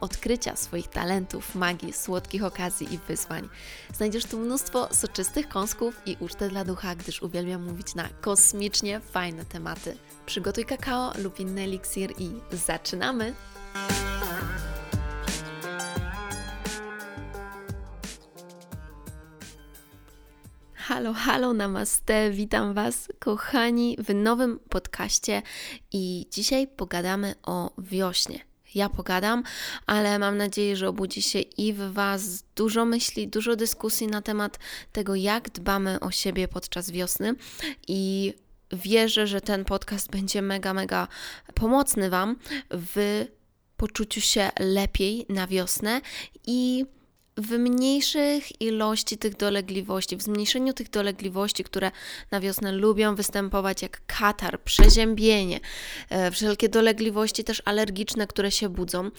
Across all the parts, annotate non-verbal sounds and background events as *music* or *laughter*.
odkrycia swoich talentów, magii, słodkich okazji i wyzwań. Znajdziesz tu mnóstwo soczystych kąsków i ucztę dla ducha, gdyż uwielbiam mówić na kosmicznie fajne tematy. Przygotuj kakao lub inny eliksir i zaczynamy! Halo, halo, namaste, witam Was, kochani, w nowym podcaście i dzisiaj pogadamy o wiośnie. Ja pogadam, ale mam nadzieję, że obudzi się i w Was dużo myśli, dużo dyskusji na temat tego, jak dbamy o siebie podczas wiosny. I wierzę, że ten podcast będzie mega, mega pomocny Wam w poczuciu się lepiej na wiosnę i w mniejszych ilości tych dolegliwości, w zmniejszeniu tych dolegliwości, które na wiosnę lubią występować, jak katar, przeziębienie, e, wszelkie dolegliwości też alergiczne, które się budzą.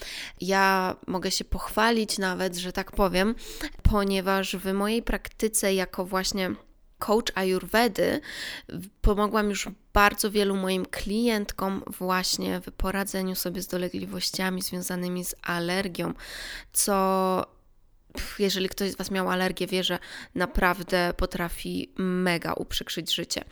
Ja mogę się pochwalić nawet, że tak powiem, ponieważ w mojej praktyce jako właśnie coach Ayurvedy pomogłam już bardzo wielu moim klientkom właśnie w poradzeniu sobie z dolegliwościami związanymi z alergią, co jeżeli ktoś z Was miał alergię, wie, że naprawdę potrafi mega uprzykrzyć życie.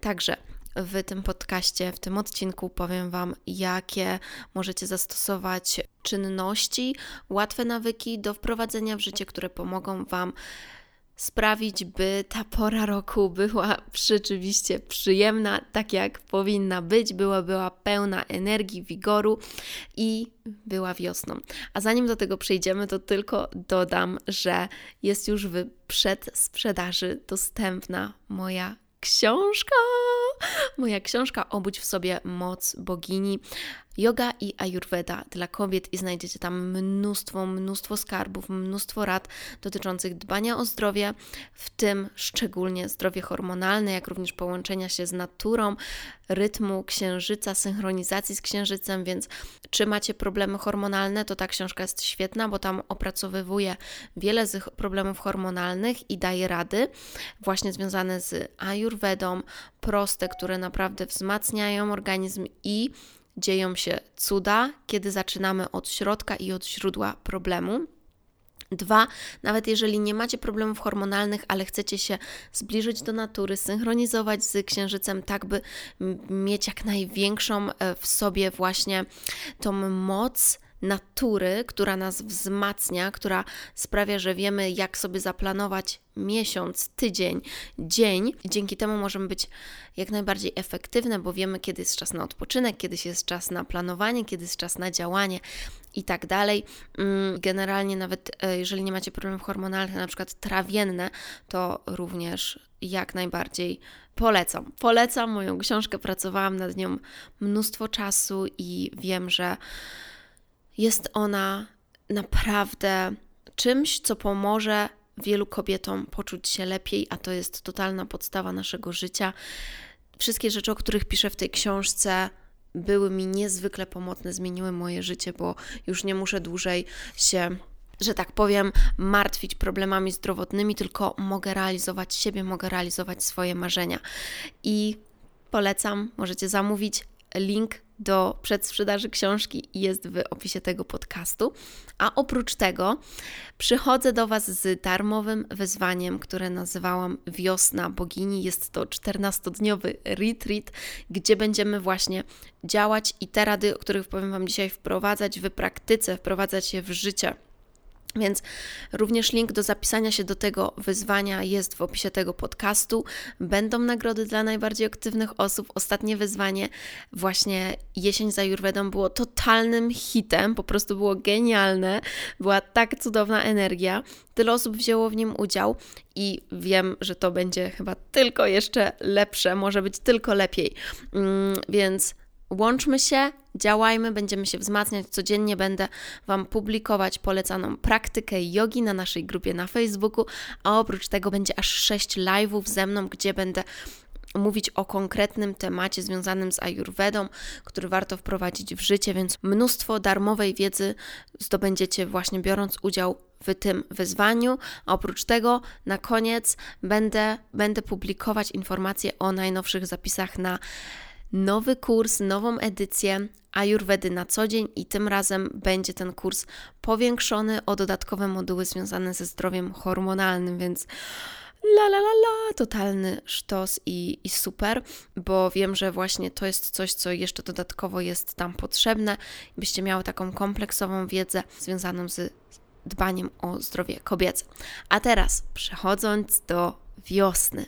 Także w tym podcaście, w tym odcinku powiem Wam, jakie możecie zastosować czynności, łatwe nawyki do wprowadzenia w życie, które pomogą Wam sprawić, by ta pora roku była rzeczywiście przyjemna, tak jak powinna być, była, była pełna energii, wigoru i była wiosną. A zanim do tego przejdziemy, to tylko dodam, że jest już w przedsprzedaży dostępna moja książka. Moja książka Obudź w sobie moc bogini. Yoga i Ayurveda dla kobiet i znajdziecie tam mnóstwo, mnóstwo skarbów, mnóstwo rad dotyczących dbania o zdrowie, w tym szczególnie zdrowie hormonalne, jak również połączenia się z naturą, rytmu księżyca, synchronizacji z księżycem, więc czy macie problemy hormonalne, to ta książka jest świetna, bo tam opracowywuje wiele z problemów hormonalnych i daje rady właśnie związane z Ayurvedą, proste, które naprawdę wzmacniają organizm i dzieją się cuda, kiedy zaczynamy od środka i od źródła problemu. Dwa, nawet jeżeli nie macie problemów hormonalnych, ale chcecie się zbliżyć do natury, synchronizować z księżycem, tak by mieć jak największą e, w sobie właśnie tą moc natury, która nas wzmacnia, która sprawia, że wiemy, jak sobie zaplanować miesiąc, tydzień, dzień. Dzięki temu możemy być jak najbardziej efektywne, bo wiemy, kiedy jest czas na odpoczynek, kiedy jest czas na planowanie, kiedy jest czas na działanie i tak dalej. Mm, generalnie, nawet e, jeżeli nie macie problemów hormonalnych, na przykład trawienne, to również jak najbardziej polecam. Polecam moją książkę, pracowałam nad nią mnóstwo czasu i wiem, że jest ona naprawdę czymś, co pomoże wielu kobietom poczuć się lepiej, a to jest totalna podstawa naszego życia. Wszystkie rzeczy, o których piszę w tej książce, były mi niezwykle pomocne, zmieniły moje życie, bo już nie muszę dłużej się że tak powiem, martwić problemami zdrowotnymi, tylko mogę realizować siebie, mogę realizować swoje marzenia. I polecam, możecie zamówić link do przedsprzedaży książki jest w opisie tego podcastu. A oprócz tego przychodzę do Was z darmowym wyzwaniem, które nazywałam Wiosna Bogini. Jest to 14-dniowy retreat, gdzie będziemy właśnie działać i te rady, o których powiem Wam dzisiaj, wprowadzać w praktyce, wprowadzać je w życie. Więc również link do zapisania się do tego wyzwania jest w opisie tego podcastu. Będą nagrody dla najbardziej aktywnych osób. Ostatnie wyzwanie, właśnie jesień za Jurwedą, było totalnym hitem, po prostu było genialne. Była tak cudowna energia. Tyle osób wzięło w nim udział i wiem, że to będzie chyba tylko jeszcze lepsze, może być tylko lepiej. Mm, więc Łączmy się, działajmy, będziemy się wzmacniać. Codziennie będę Wam publikować polecaną praktykę jogi na naszej grupie na Facebooku, a oprócz tego będzie aż 6 live'ów ze mną, gdzie będę mówić o konkretnym temacie związanym z Ayurvedą, który warto wprowadzić w życie, więc mnóstwo darmowej wiedzy zdobędziecie właśnie biorąc udział w tym wyzwaniu. A oprócz tego na koniec będę, będę publikować informacje o najnowszych zapisach na nowy kurs, nową edycję Ayurvedy na co dzień i tym razem będzie ten kurs powiększony o dodatkowe moduły związane ze zdrowiem hormonalnym, więc la la la la, totalny sztos i, i super, bo wiem, że właśnie to jest coś, co jeszcze dodatkowo jest tam potrzebne, byście miały taką kompleksową wiedzę związaną z dbaniem o zdrowie kobiece. A teraz przechodząc do wiosny.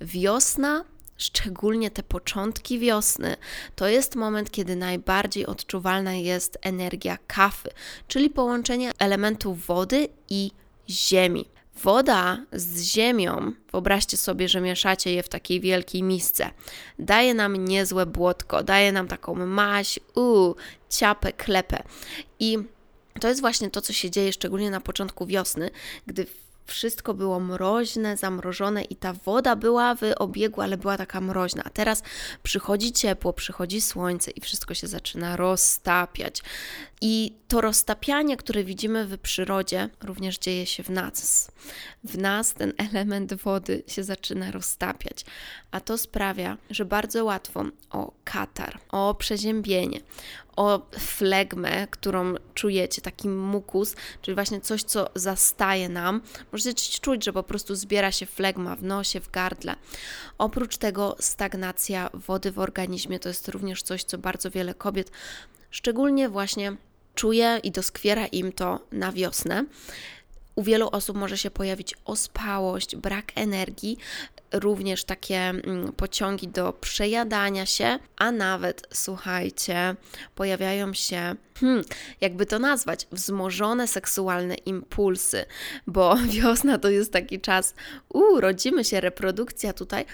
Wiosna szczególnie te początki wiosny, to jest moment, kiedy najbardziej odczuwalna jest energia kafy, czyli połączenie elementów wody i ziemi. Woda z ziemią, wyobraźcie sobie, że mieszacie je w takiej wielkiej misce, daje nam niezłe błotko, daje nam taką maś, u, ciapę, klepę. I to jest właśnie to, co się dzieje szczególnie na początku wiosny, gdy wszystko było mroźne, zamrożone i ta woda była w obiegu, ale była taka mroźna. A teraz przychodzi ciepło, przychodzi słońce i wszystko się zaczyna roztapiać. I to roztapianie, które widzimy w przyrodzie, również dzieje się w nas. W nas ten *laughs* element wody się zaczyna roztapiać, a to sprawia, że bardzo łatwo o katar, o przeziębienie, o flegmę, którą czujecie, taki mukus, czyli właśnie coś, co zastaje nam. Możecie czuć, że po prostu zbiera się flegma w nosie, w gardle. Oprócz tego stagnacja wody w organizmie to jest również coś, co bardzo wiele kobiet, szczególnie właśnie czuje i doskwiera im to na wiosnę. U wielu osób może się pojawić ospałość, brak energii, również takie mm, pociągi do przejadania się, a nawet, słuchajcie, pojawiają się, hmm, jakby to nazwać, wzmożone seksualne impulsy, bo *laughs* wiosna to jest taki czas, urodzimy się, reprodukcja tutaj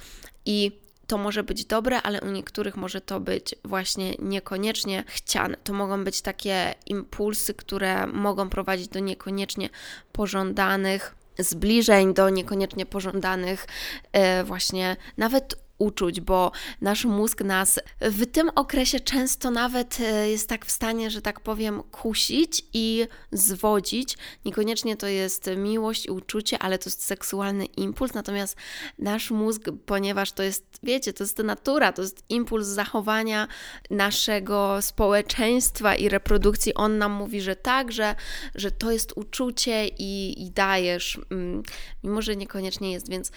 i to może być dobre, ale u niektórych może to być właśnie niekoniecznie chciane. To mogą być takie impulsy, które mogą prowadzić do niekoniecznie pożądanych zbliżeń, do niekoniecznie pożądanych e, właśnie nawet uczuć, bo nasz mózg nas w tym okresie często nawet e, jest tak w stanie, że tak powiem, kusić i zwodzić. Niekoniecznie to jest miłość i uczucie, ale to jest seksualny impuls, natomiast nasz mózg, ponieważ to jest, wiecie, to jest natura, to jest impuls zachowania naszego społeczeństwa i reprodukcji, on nam mówi, że tak, że, że to jest uczucie i, i dajesz, mm, mimo że niekoniecznie jest, więc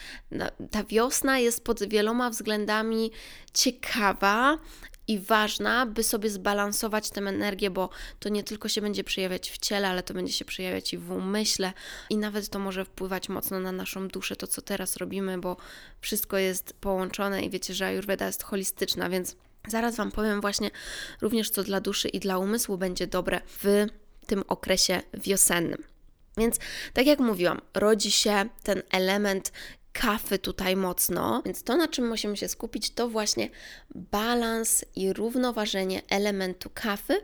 ta wiosna jest pod wieloma względami ciekawa i ważna, by sobie zbalansować tę energię, bo to nie tylko się będzie przejawiać w ciele, ale to będzie się przejawiać i w umyśle, i nawet to może wpływać mocno na naszą duszę, to co teraz robimy, bo wszystko jest połączone i wiecie, że Ayurveda jest holistyczna, więc zaraz Wam powiem właśnie również, co dla duszy i dla umysłu będzie dobre w tym okresie wiosennym. Więc tak jak mówiłam, rodzi się ten element kafy tutaj mocno, więc to, na czym musimy się skupić, to właśnie balans i równoważenie elementu kafy.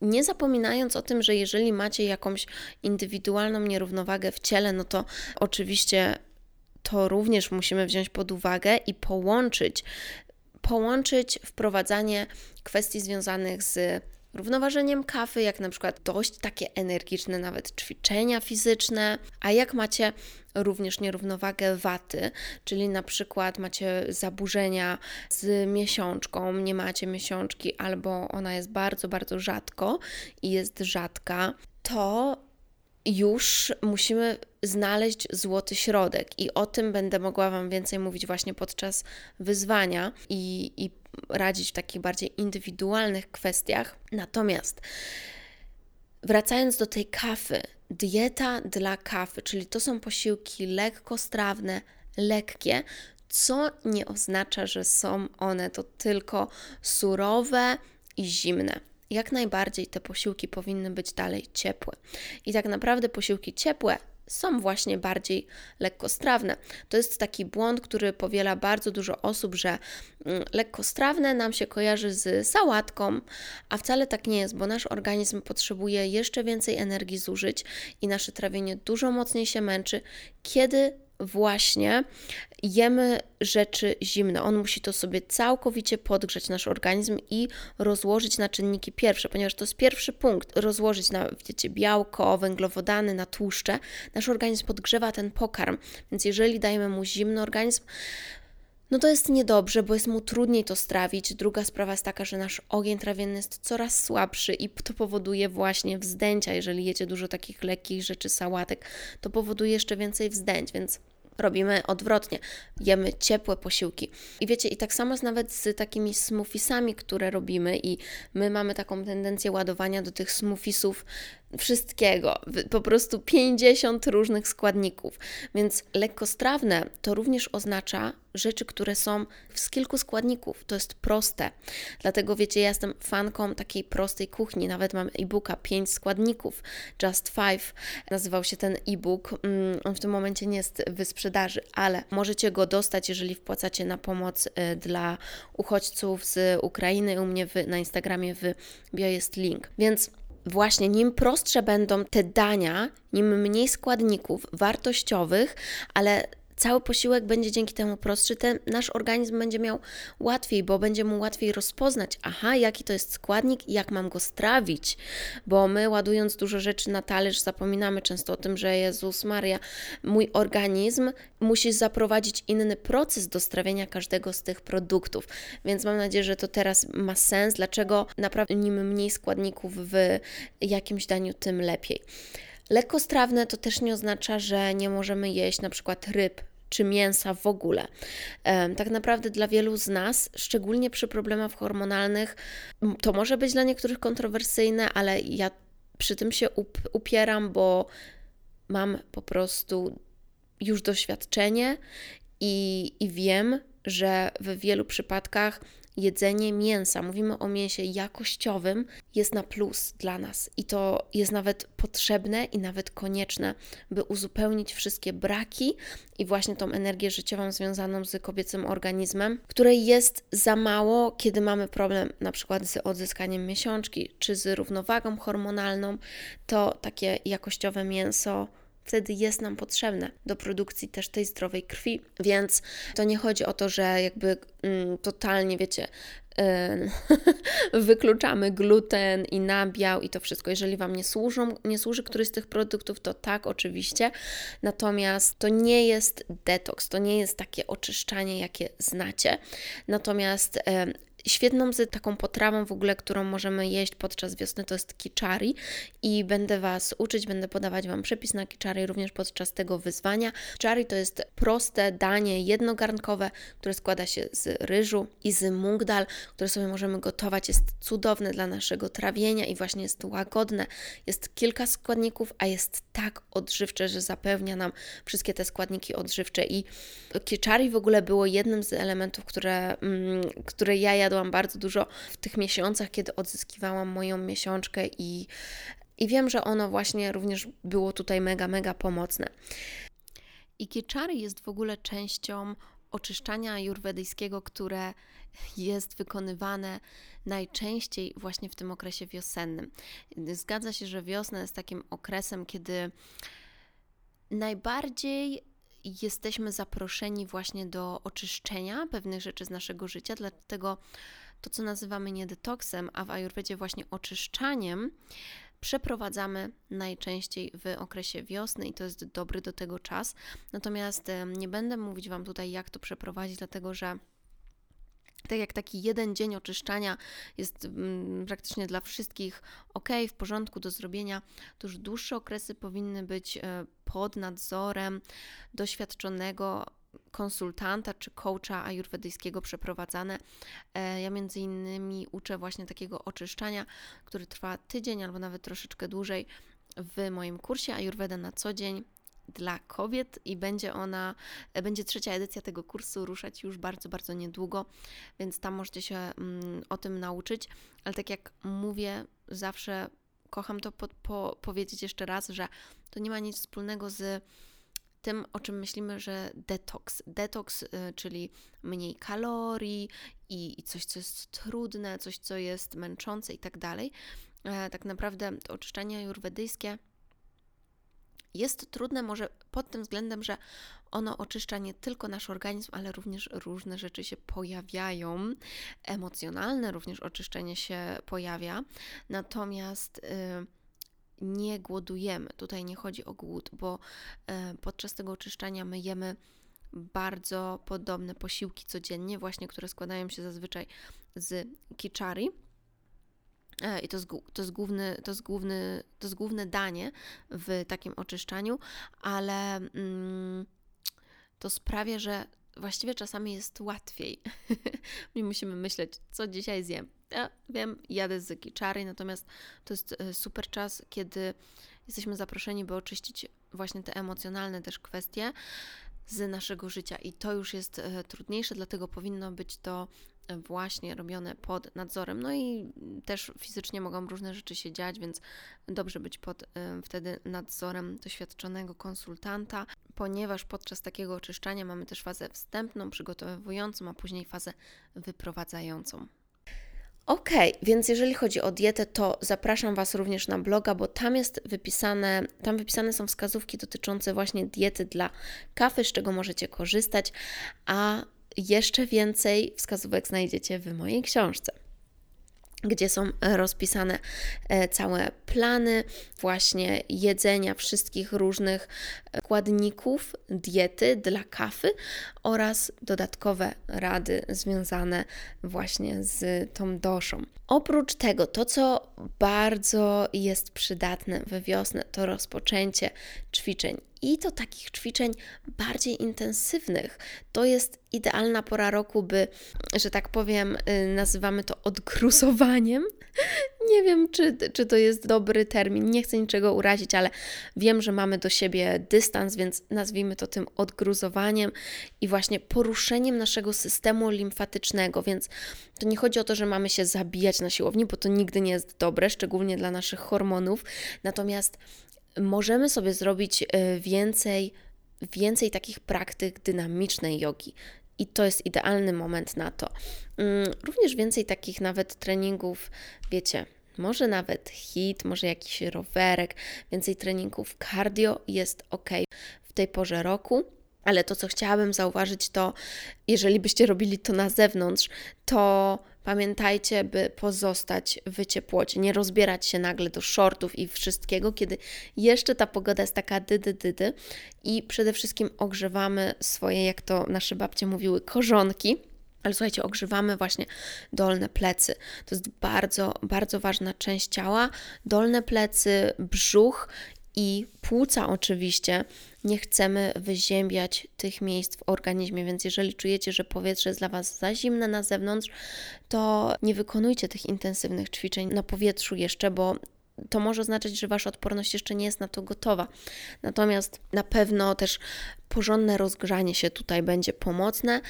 Nie zapominając o tym, że jeżeli macie jakąś indywidualną nierównowagę w ciele, no to oczywiście to również musimy wziąć pod uwagę i połączyć, połączyć wprowadzanie kwestii związanych z równoważeniem kawy, jak na przykład dość takie energiczne nawet ćwiczenia fizyczne, a jak macie również nierównowagę waty, czyli na przykład macie zaburzenia z miesiączką, nie macie miesiączki albo ona jest bardzo, bardzo rzadko i jest rzadka, to już musimy znaleźć złoty środek. I o tym będę mogła Wam więcej mówić właśnie podczas wyzwania i, i radzić w takich bardziej indywidualnych kwestiach. Natomiast wracając do tej kafy, dieta dla kafy, czyli to są posiłki lekkostrawne, lekkie, co nie oznacza, że są one to tylko surowe i zimne. Jak najbardziej te posiłki powinny być dalej ciepłe. I tak naprawdę posiłki ciepłe są właśnie bardziej lekkostrawne. To jest taki błąd, który powiela bardzo dużo osób, że mm, lekkostrawne nam się kojarzy z sałatką, a wcale tak nie jest, bo nasz organizm potrzebuje jeszcze więcej energii zużyć i nasze trawienie dużo mocniej się męczy, kiedy właśnie jemy rzeczy zimne. On musi to sobie całkowicie podgrzać nasz organizm i rozłożyć na czynniki pierwsze, ponieważ to jest pierwszy punkt. Rozłożyć na, wiecie, białko, węglowodany, na tłuszcze. Nasz organizm podgrzewa ten pokarm, więc jeżeli dajemy mu zimny organizm, no to jest niedobrze, bo jest mu trudniej to strawić. Druga sprawa jest taka, że nasz ogień trawienny jest coraz słabszy i to powoduje właśnie wzdęcia. Jeżeli jecie dużo takich lekkich rzeczy, sałatek, to powoduje jeszcze więcej wzdęć, więc robimy odwrotnie. Jemy ciepłe posiłki. I wiecie, i tak samo jest nawet z takimi smoothiesami, które robimy i my mamy taką tendencję ładowania do tych smoothiesów wszystkiego, po prostu 50 różnych składników. Więc lekkostrawne to również oznacza rzeczy, które są z kilku składników. To jest proste. Dlatego wiecie, ja jestem fanką takiej prostej kuchni. Nawet mam e-booka 5 składników, Just Five nazywał się ten e-book. Mm, on w tym momencie nie jest w sprzedaży, ale możecie go dostać, jeżeli wpłacacie na pomoc y, dla uchodźców z Ukrainy. U mnie na Instagramie w bio jest link. Więc właśnie nim prostsze będą te dania, nim mniej składników wartościowych, ale cały posiłek będzie dzięki temu prostszy, ten nasz organizm będzie miał łatwiej, bo będzie mu łatwiej rozpoznać, aha, jaki to jest składnik i jak mam go strawić, bo my ładując dużo rzeczy na talerz zapominamy często o tym, że Jezus Maria, mój organizm musi zaprowadzić inny proces do strawienia każdego z tych produktów, więc mam nadzieję, że to teraz ma sens, dlaczego naprawdę im mniej składników w jakimś daniu, tym lepiej. Lekkostrawne to też nie oznacza, że nie możemy jeść na przykład ryb czy mięsa w ogóle. Tak naprawdę dla wielu z nas, szczególnie przy problemach hormonalnych, to może być dla niektórych kontrowersyjne, ale ja przy tym się upieram, bo mam po prostu już doświadczenie i, i wiem, że w wielu przypadkach jedzenie mięsa, mówimy o mięsie jakościowym, jest na plus dla nas. I to jest nawet potrzebne i nawet konieczne, by uzupełnić wszystkie braki i właśnie tą energię życiową związaną z kobiecym organizmem, której jest za mało, kiedy mamy problem na przykład z odzyskaniem miesiączki czy z równowagą hormonalną, to takie jakościowe mięso wtedy jest nam potrzebne do produkcji też tej zdrowej krwi. Więc to nie chodzi o to, że jakby mm, totalnie, wiecie, yy, *laughs* wykluczamy gluten i nabiał i to wszystko. Jeżeli Wam nie, służą, nie służy któryś z tych produktów, to tak, oczywiście. Natomiast to nie jest detoks, to nie jest takie oczyszczanie, jakie znacie. Natomiast Świetną z taką potrawą w ogóle, którą możemy jeść podczas wiosny, to jest kiczari i będę Was uczyć, będę podawać Wam przepis na kiczari również podczas tego wyzwania. Kiczari to jest proste danie jednogarnkowe, które składa się z ryżu i z mungdal, które sobie możemy gotować. Jest cudowne dla naszego trawienia i właśnie jest łagodne. Jest kilka składników, a jest tak odżywcze, że zapewnia nam wszystkie te składniki odżywcze i kiczari w ogóle było jednym z elementów, które, mm, które ja jadłam bardzo dużo w tych miesiącach, kiedy odzyskiwałam moją miesiączkę i, i wiem, że ono właśnie również było tutaj mega, mega pomocne. I kiczary jest w ogóle częścią oczyszczania ajurwedyjskiego, które jest wykonywane najczęściej właśnie w tym okresie wiosennym. Zgadza się, że wiosna jest takim okresem, kiedy najbardziej jesteśmy zaproszeni właśnie do oczyszczenia pewnych rzeczy z naszego życia, dlatego to, co nazywamy nie detoksem, a w Ajurwedzie właśnie oczyszczaniem, przeprowadzamy najczęściej w okresie wiosny i to jest dobry do tego czas. Natomiast nie będę mówić Wam tutaj, jak to przeprowadzić, dlatego że tak jak taki jeden dzień oczyszczania jest mm, praktycznie dla wszystkich ok, w porządku do zrobienia, to już dłuższe okresy powinny być e, pod nadzorem doświadczonego konsultanta czy coacha ajurwedyjskiego przeprowadzane. E, ja między innymi uczę właśnie takiego oczyszczania, który trwa tydzień albo nawet troszeczkę dłużej w moim kursie Ayurveda na co dzień dla kobiet i będzie ona, będzie trzecia edycja tego kursu ruszać już bardzo, bardzo niedługo, więc tam możecie się mm, o tym nauczyć, ale tak jak mówię, zawsze kocham to po, po, powiedzieć jeszcze raz, że to nie ma nic wspólnego z tym, o czym myślimy, że detoks. Detoks, y, czyli mniej kalorii i, i coś, co jest trudne, coś, co jest męczące i tak dalej. E, tak naprawdę to ajurwedyjskie jest trudne może pod tym względem, że ono oczyszcza nie tylko nasz organizm, ale również różne rzeczy się pojawiają. Emocjonalne również oczyszczenie się pojawia. Natomiast yy, nie głodujemy. Tutaj nie chodzi o głód, bo e, podczas tego oczyszczania my jemy bardzo podobne posiłki codziennie, właśnie które składają się zazwyczaj z kiczari. E, I to jest, to, jest główny, to, jest główny, to jest główne danie w takim oczyszczaniu, ale mm, to sprawia, że właściwie czasami jest łatwiej. *laughs* Nie musimy myśleć, co dzisiaj zjem. Ja wiem, jadę z Giczary, natomiast to jest e, super czas, kiedy jesteśmy zaproszeni, by oczyścić właśnie te emocjonalne też kwestie z naszego życia i to już jest e, trudniejsze, dlatego powinno być to właśnie robione pod nadzorem. No i też fizycznie mogą różne rzeczy się dziać, więc dobrze być pod y, wtedy nadzorem doświadczonego konsultanta, ponieważ podczas takiego oczyszczania mamy też fazę wstępną, przygotowującą, a później fazę wyprowadzającą. Ok, więc jeżeli chodzi o dietę, to zapraszam Was również na bloga, bo tam jest wypisane, tam wypisane są wskazówki dotyczące właśnie diety dla kawy, z czego możecie korzystać, a jeszcze więcej wskazówek znajdziecie w mojej książce gdzie są rozpisane e, całe plany właśnie jedzenia wszystkich różnych składników diety dla kawy oraz dodatkowe rady związane właśnie z tą doszą. Oprócz tego, to co bardzo jest przydatne we wiosnę, to rozpoczęcie ćwiczeń i to takich ćwiczeń bardziej intensywnych. To jest idealna pora roku, by, że tak powiem, y, nazywamy to odgruzowaniem. *laughs* Nie wiem, czy, czy to jest dobry termin, nie chcę niczego urazić, ale wiem, że mamy do siebie dystans, więc nazwijmy to tym odgruzowaniem i właśnie poruszeniem naszego systemu limfatycznego. Więc to nie chodzi o to, że mamy się zabijać na siłowni, bo to nigdy nie jest dobre, szczególnie dla naszych hormonów. Natomiast możemy sobie zrobić e, więcej, więcej takich praktyk dynamicznej jogi. I to jest idealny moment na to. Mm, również więcej takich nawet treningów, wiecie, może nawet hit, może jakiś rowerek, więcej treningów cardio jest ok w tej porze roku. Ale to, co chciałabym zauważyć, to jeżeli byście robili to na zewnątrz, to Pamiętajcie, by pozostać w ciepłocie, nie rozbierać się nagle do shortów i wszystkiego, kiedy jeszcze ta pogoda jest taka dydy, dydy i przede wszystkim ogrzewamy swoje, jak to nasze babcie mówiły, korzonki. Ale słuchajcie, ogrzewamy właśnie dolne plecy. To jest bardzo, bardzo ważna część ciała. Dolne plecy, brzuch i płuca oczywiście. Nie chcemy wyziębiać tych miejsc w organizmie, więc jeżeli czujecie, że powietrze jest dla Was za zimne na zewnątrz, to nie wykonujcie tych intensywnych ćwiczeń na powietrzu jeszcze, bo to może oznaczać, że Wasza odporność jeszcze nie jest na to gotowa. Natomiast na pewno też porządne rozgrzanie się tutaj będzie pomocne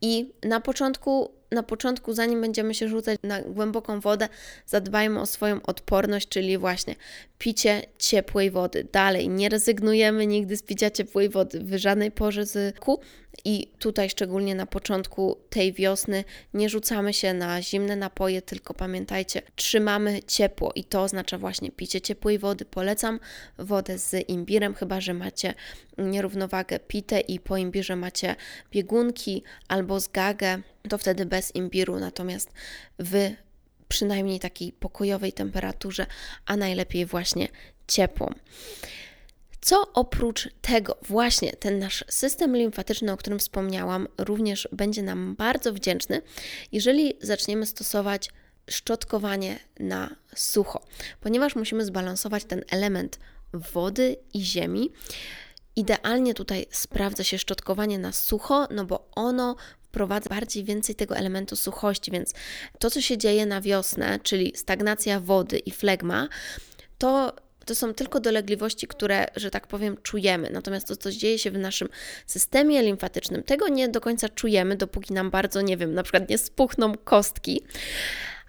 i na początku na początku, zanim będziemy się rzucać na głęboką wodę, zadbajmy o swoją odporność, czyli właśnie picie ciepłej wody. Dalej, nie rezygnujemy nigdy z picia ciepłej wody w żadnej porze z ku i tutaj szczególnie na początku tej wiosny nie rzucamy się na zimne napoje, tylko pamiętajcie, trzymamy ciepło i to oznacza właśnie picie ciepłej wody. Polecam wodę z imbirem, chyba że macie nierównowagę pitę i po imbirze macie biegunki albo zgagę, to wtedy bez imbiru, natomiast w przynajmniej takiej pokojowej temperaturze, a najlepiej właśnie ciepłą. Co oprócz tego, właśnie ten nasz system limfatyczny, o którym wspomniałam, również będzie nam bardzo wdzięczny, jeżeli zaczniemy stosować szczotkowanie na sucho, ponieważ musimy zbalansować ten element wody i ziemi. Idealnie tutaj sprawdza się szczotkowanie na sucho, no bo ono wprowadza bardziej więcej tego elementu suchości, więc to, co się dzieje na wiosnę, czyli stagnacja wody i flegma, to to są tylko dolegliwości, które, że tak powiem, czujemy. Natomiast to, co dzieje się w naszym systemie limfatycznym, tego nie do końca czujemy, dopóki nam bardzo, nie wiem, na przykład nie spuchną kostki.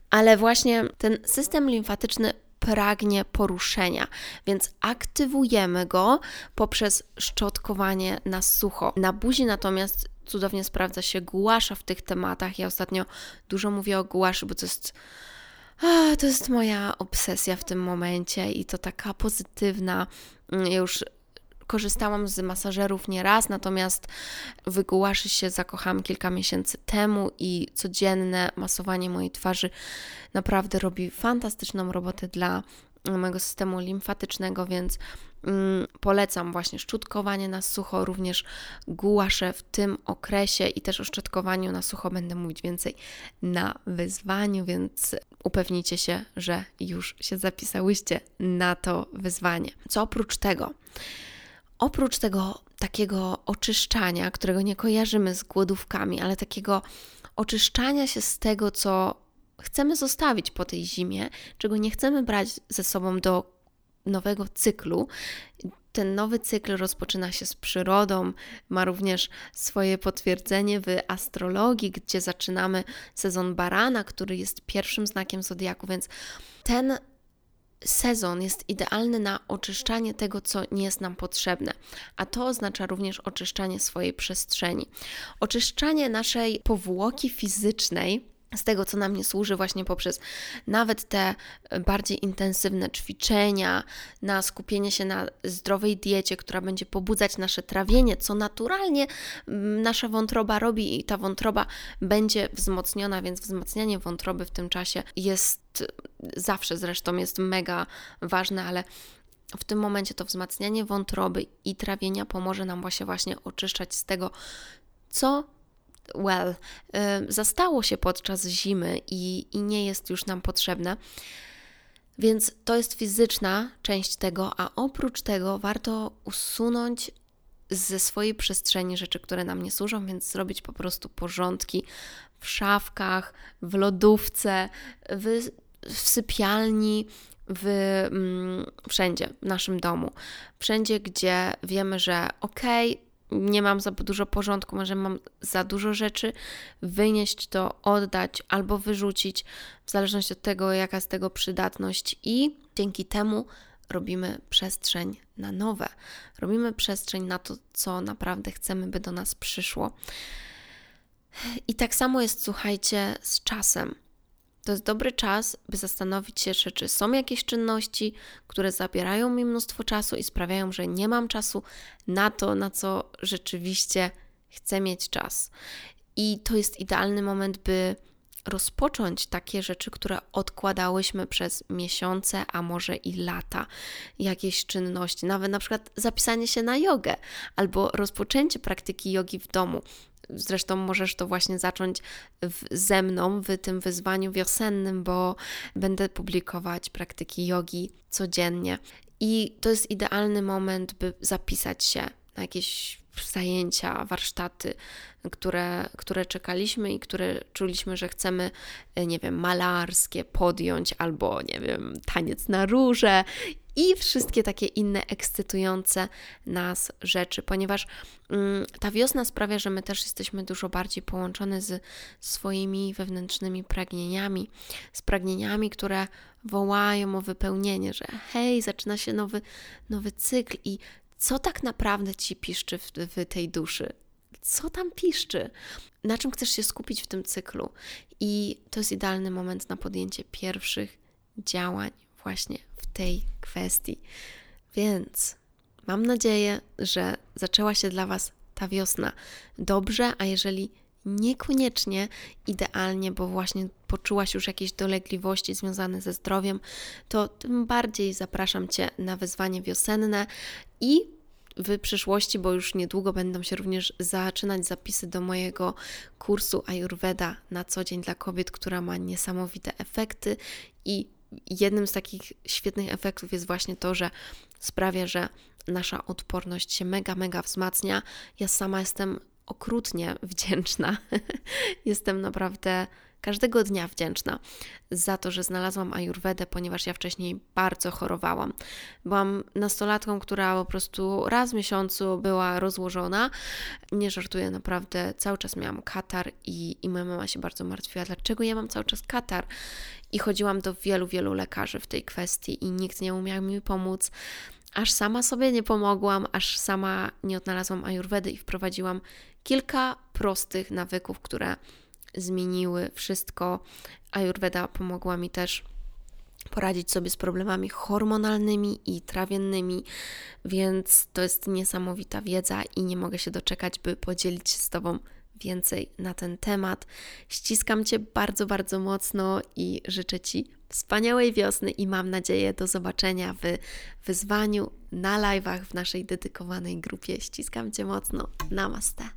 Ale właśnie ten system limfatyczny pragnie poruszenia, więc aktywujemy go poprzez szczotkowanie na sucho. Na buzi natomiast cudownie sprawdza się gułasza w tych tematach. Ja ostatnio dużo mówię o gułaszy, bo to jest a, to jest moja obsesja w tym momencie i to taka pozytywna. Mm, już korzystałam z masażerów nieraz, natomiast wygułaszy się zakochałam kilka miesięcy temu i codzienne masowanie mojej twarzy naprawdę robi fantastyczną robotę dla mojego systemu limfatycznego, więc polecam właśnie szczotkowanie na sucho, również gułasze w tym okresie i też o szczotkowaniu na sucho będę mówić więcej na wyzwaniu, więc upewnijcie się, że już się zapisałyście na to wyzwanie. Co oprócz tego? Oprócz tego takiego oczyszczania, którego nie kojarzymy z głodówkami, ale takiego oczyszczania się z tego, co chcemy zostawić po tej zimie, czego nie chcemy brać ze sobą do nowego cyklu. Ten nowy cykl rozpoczyna się z przyrodą, ma również swoje potwierdzenie w astrologii, gdzie zaczynamy sezon barana, który jest pierwszym znakiem zodiaku, więc ten sezon jest idealny na oczyszczanie tego, co nie jest nam potrzebne, a to oznacza również oczyszczanie swojej przestrzeni, oczyszczanie naszej powłoki fizycznej z tego, co nam nie służy, właśnie poprzez nawet te bardziej intensywne ćwiczenia, na skupienie się na zdrowej diecie, która będzie pobudzać nasze trawienie, co naturalnie mm, nasza wątroba robi i ta wątroba będzie wzmocniona, więc wzmacnianie wątroby w tym czasie jest zawsze zresztą jest mega ważne, ale w tym momencie to wzmacnianie wątroby i trawienia pomoże nam właśnie właśnie oczyszczać z tego, co well, zastało się podczas zimy i, i nie jest już nam potrzebne. Więc to jest fizyczna część tego, a oprócz tego warto usunąć ze swojej przestrzeni rzeczy, które nam nie służą, więc zrobić po prostu porządki w szafkach, w lodówce, w, w sypialni, w, mm, wszędzie w naszym domu. Wszędzie, gdzie wiemy, że okej, okay, nie mam za dużo porządku, może mam za dużo rzeczy, wynieść to, oddać albo wyrzucić, w zależności od tego, jaka jest tego przydatność, i dzięki temu robimy przestrzeń na nowe. Robimy przestrzeń na to, co naprawdę chcemy, by do nas przyszło. I tak samo jest, słuchajcie, z czasem. To jest dobry czas, by zastanowić się, czy, są jakieś czynności, które zabierają mi mnóstwo czasu i sprawiają, że nie mam czasu na to, na co rzeczywiście chcę mieć czas. I to jest idealny moment, by rozpocząć takie rzeczy, które odkładałyśmy przez miesiące, a może i lata, jakieś czynności, nawet na przykład zapisanie się na jogę albo rozpoczęcie praktyki jogi w domu. Zresztą możesz to właśnie zacząć w, ze mną w tym wyzwaniu wiosennym, bo będę publikować praktyki jogi codziennie. I to jest idealny moment, by zapisać się na jakieś zajęcia, warsztaty, które, które czekaliśmy i które czuliśmy, że chcemy, nie wiem, malarskie podjąć, albo, nie wiem, taniec na róże i wszystkie takie inne ekscytujące nas rzeczy, ponieważ mm, ta wiosna sprawia, że my też jesteśmy dużo bardziej połączone z swoimi wewnętrznymi pragnieniami, z pragnieniami, które wołają o wypełnienie, że hej, zaczyna się nowy, nowy cykl i co tak naprawdę ci piszczy w, w tej duszy? Co tam piszczy? Na czym chcesz się skupić w tym cyklu? I to jest idealny moment na podjęcie pierwszych działań właśnie w tej kwestii. Więc mam nadzieję, że zaczęła się dla Was ta wiosna dobrze, a jeżeli niekoniecznie idealnie, bo właśnie poczułaś już jakieś dolegliwości związane ze zdrowiem, to tym bardziej zapraszam Cię na wyzwanie wiosenne i w przyszłości, bo już niedługo będą się również zaczynać zapisy do mojego kursu Ayurveda na co dzień dla kobiet, która ma niesamowite efekty i jednym z takich świetnych efektów jest właśnie to, że sprawia, że nasza odporność się mega, mega wzmacnia. Ja sama jestem okrutnie *laughs* wdzięczna. Jestem naprawdę każdego dnia wdzięczna za to, że znalazłam Ayurvedę, ponieważ ja wcześniej bardzo chorowałam. Byłam nastolatką, która po prostu raz w miesiącu była rozłożona. Nie żartuję, naprawdę cały czas miałam katar i, i moja mama się bardzo martwiła, dlaczego ja mam cały czas katar. I chodziłam do wielu, wielu lekarzy w tej kwestii i nikt nie umiał mi pomóc aż sama sobie nie pomogłam, aż sama nie odnalazłam ayurvedy i wprowadziłam kilka prostych nawyków, które zmieniły wszystko. Ayurveda pomogła mi też poradzić sobie z problemami hormonalnymi i trawiennymi, więc to jest niesamowita wiedza i nie mogę się doczekać, by podzielić się z Tobą więcej na ten temat. Ściskam Cię bardzo, bardzo mocno i życzę Ci wspaniałej wiosny i mam nadzieję do zobaczenia w wyzwaniu na live'ach w naszej dedykowanej grupie. Ściskam Cię mocno. Namaste.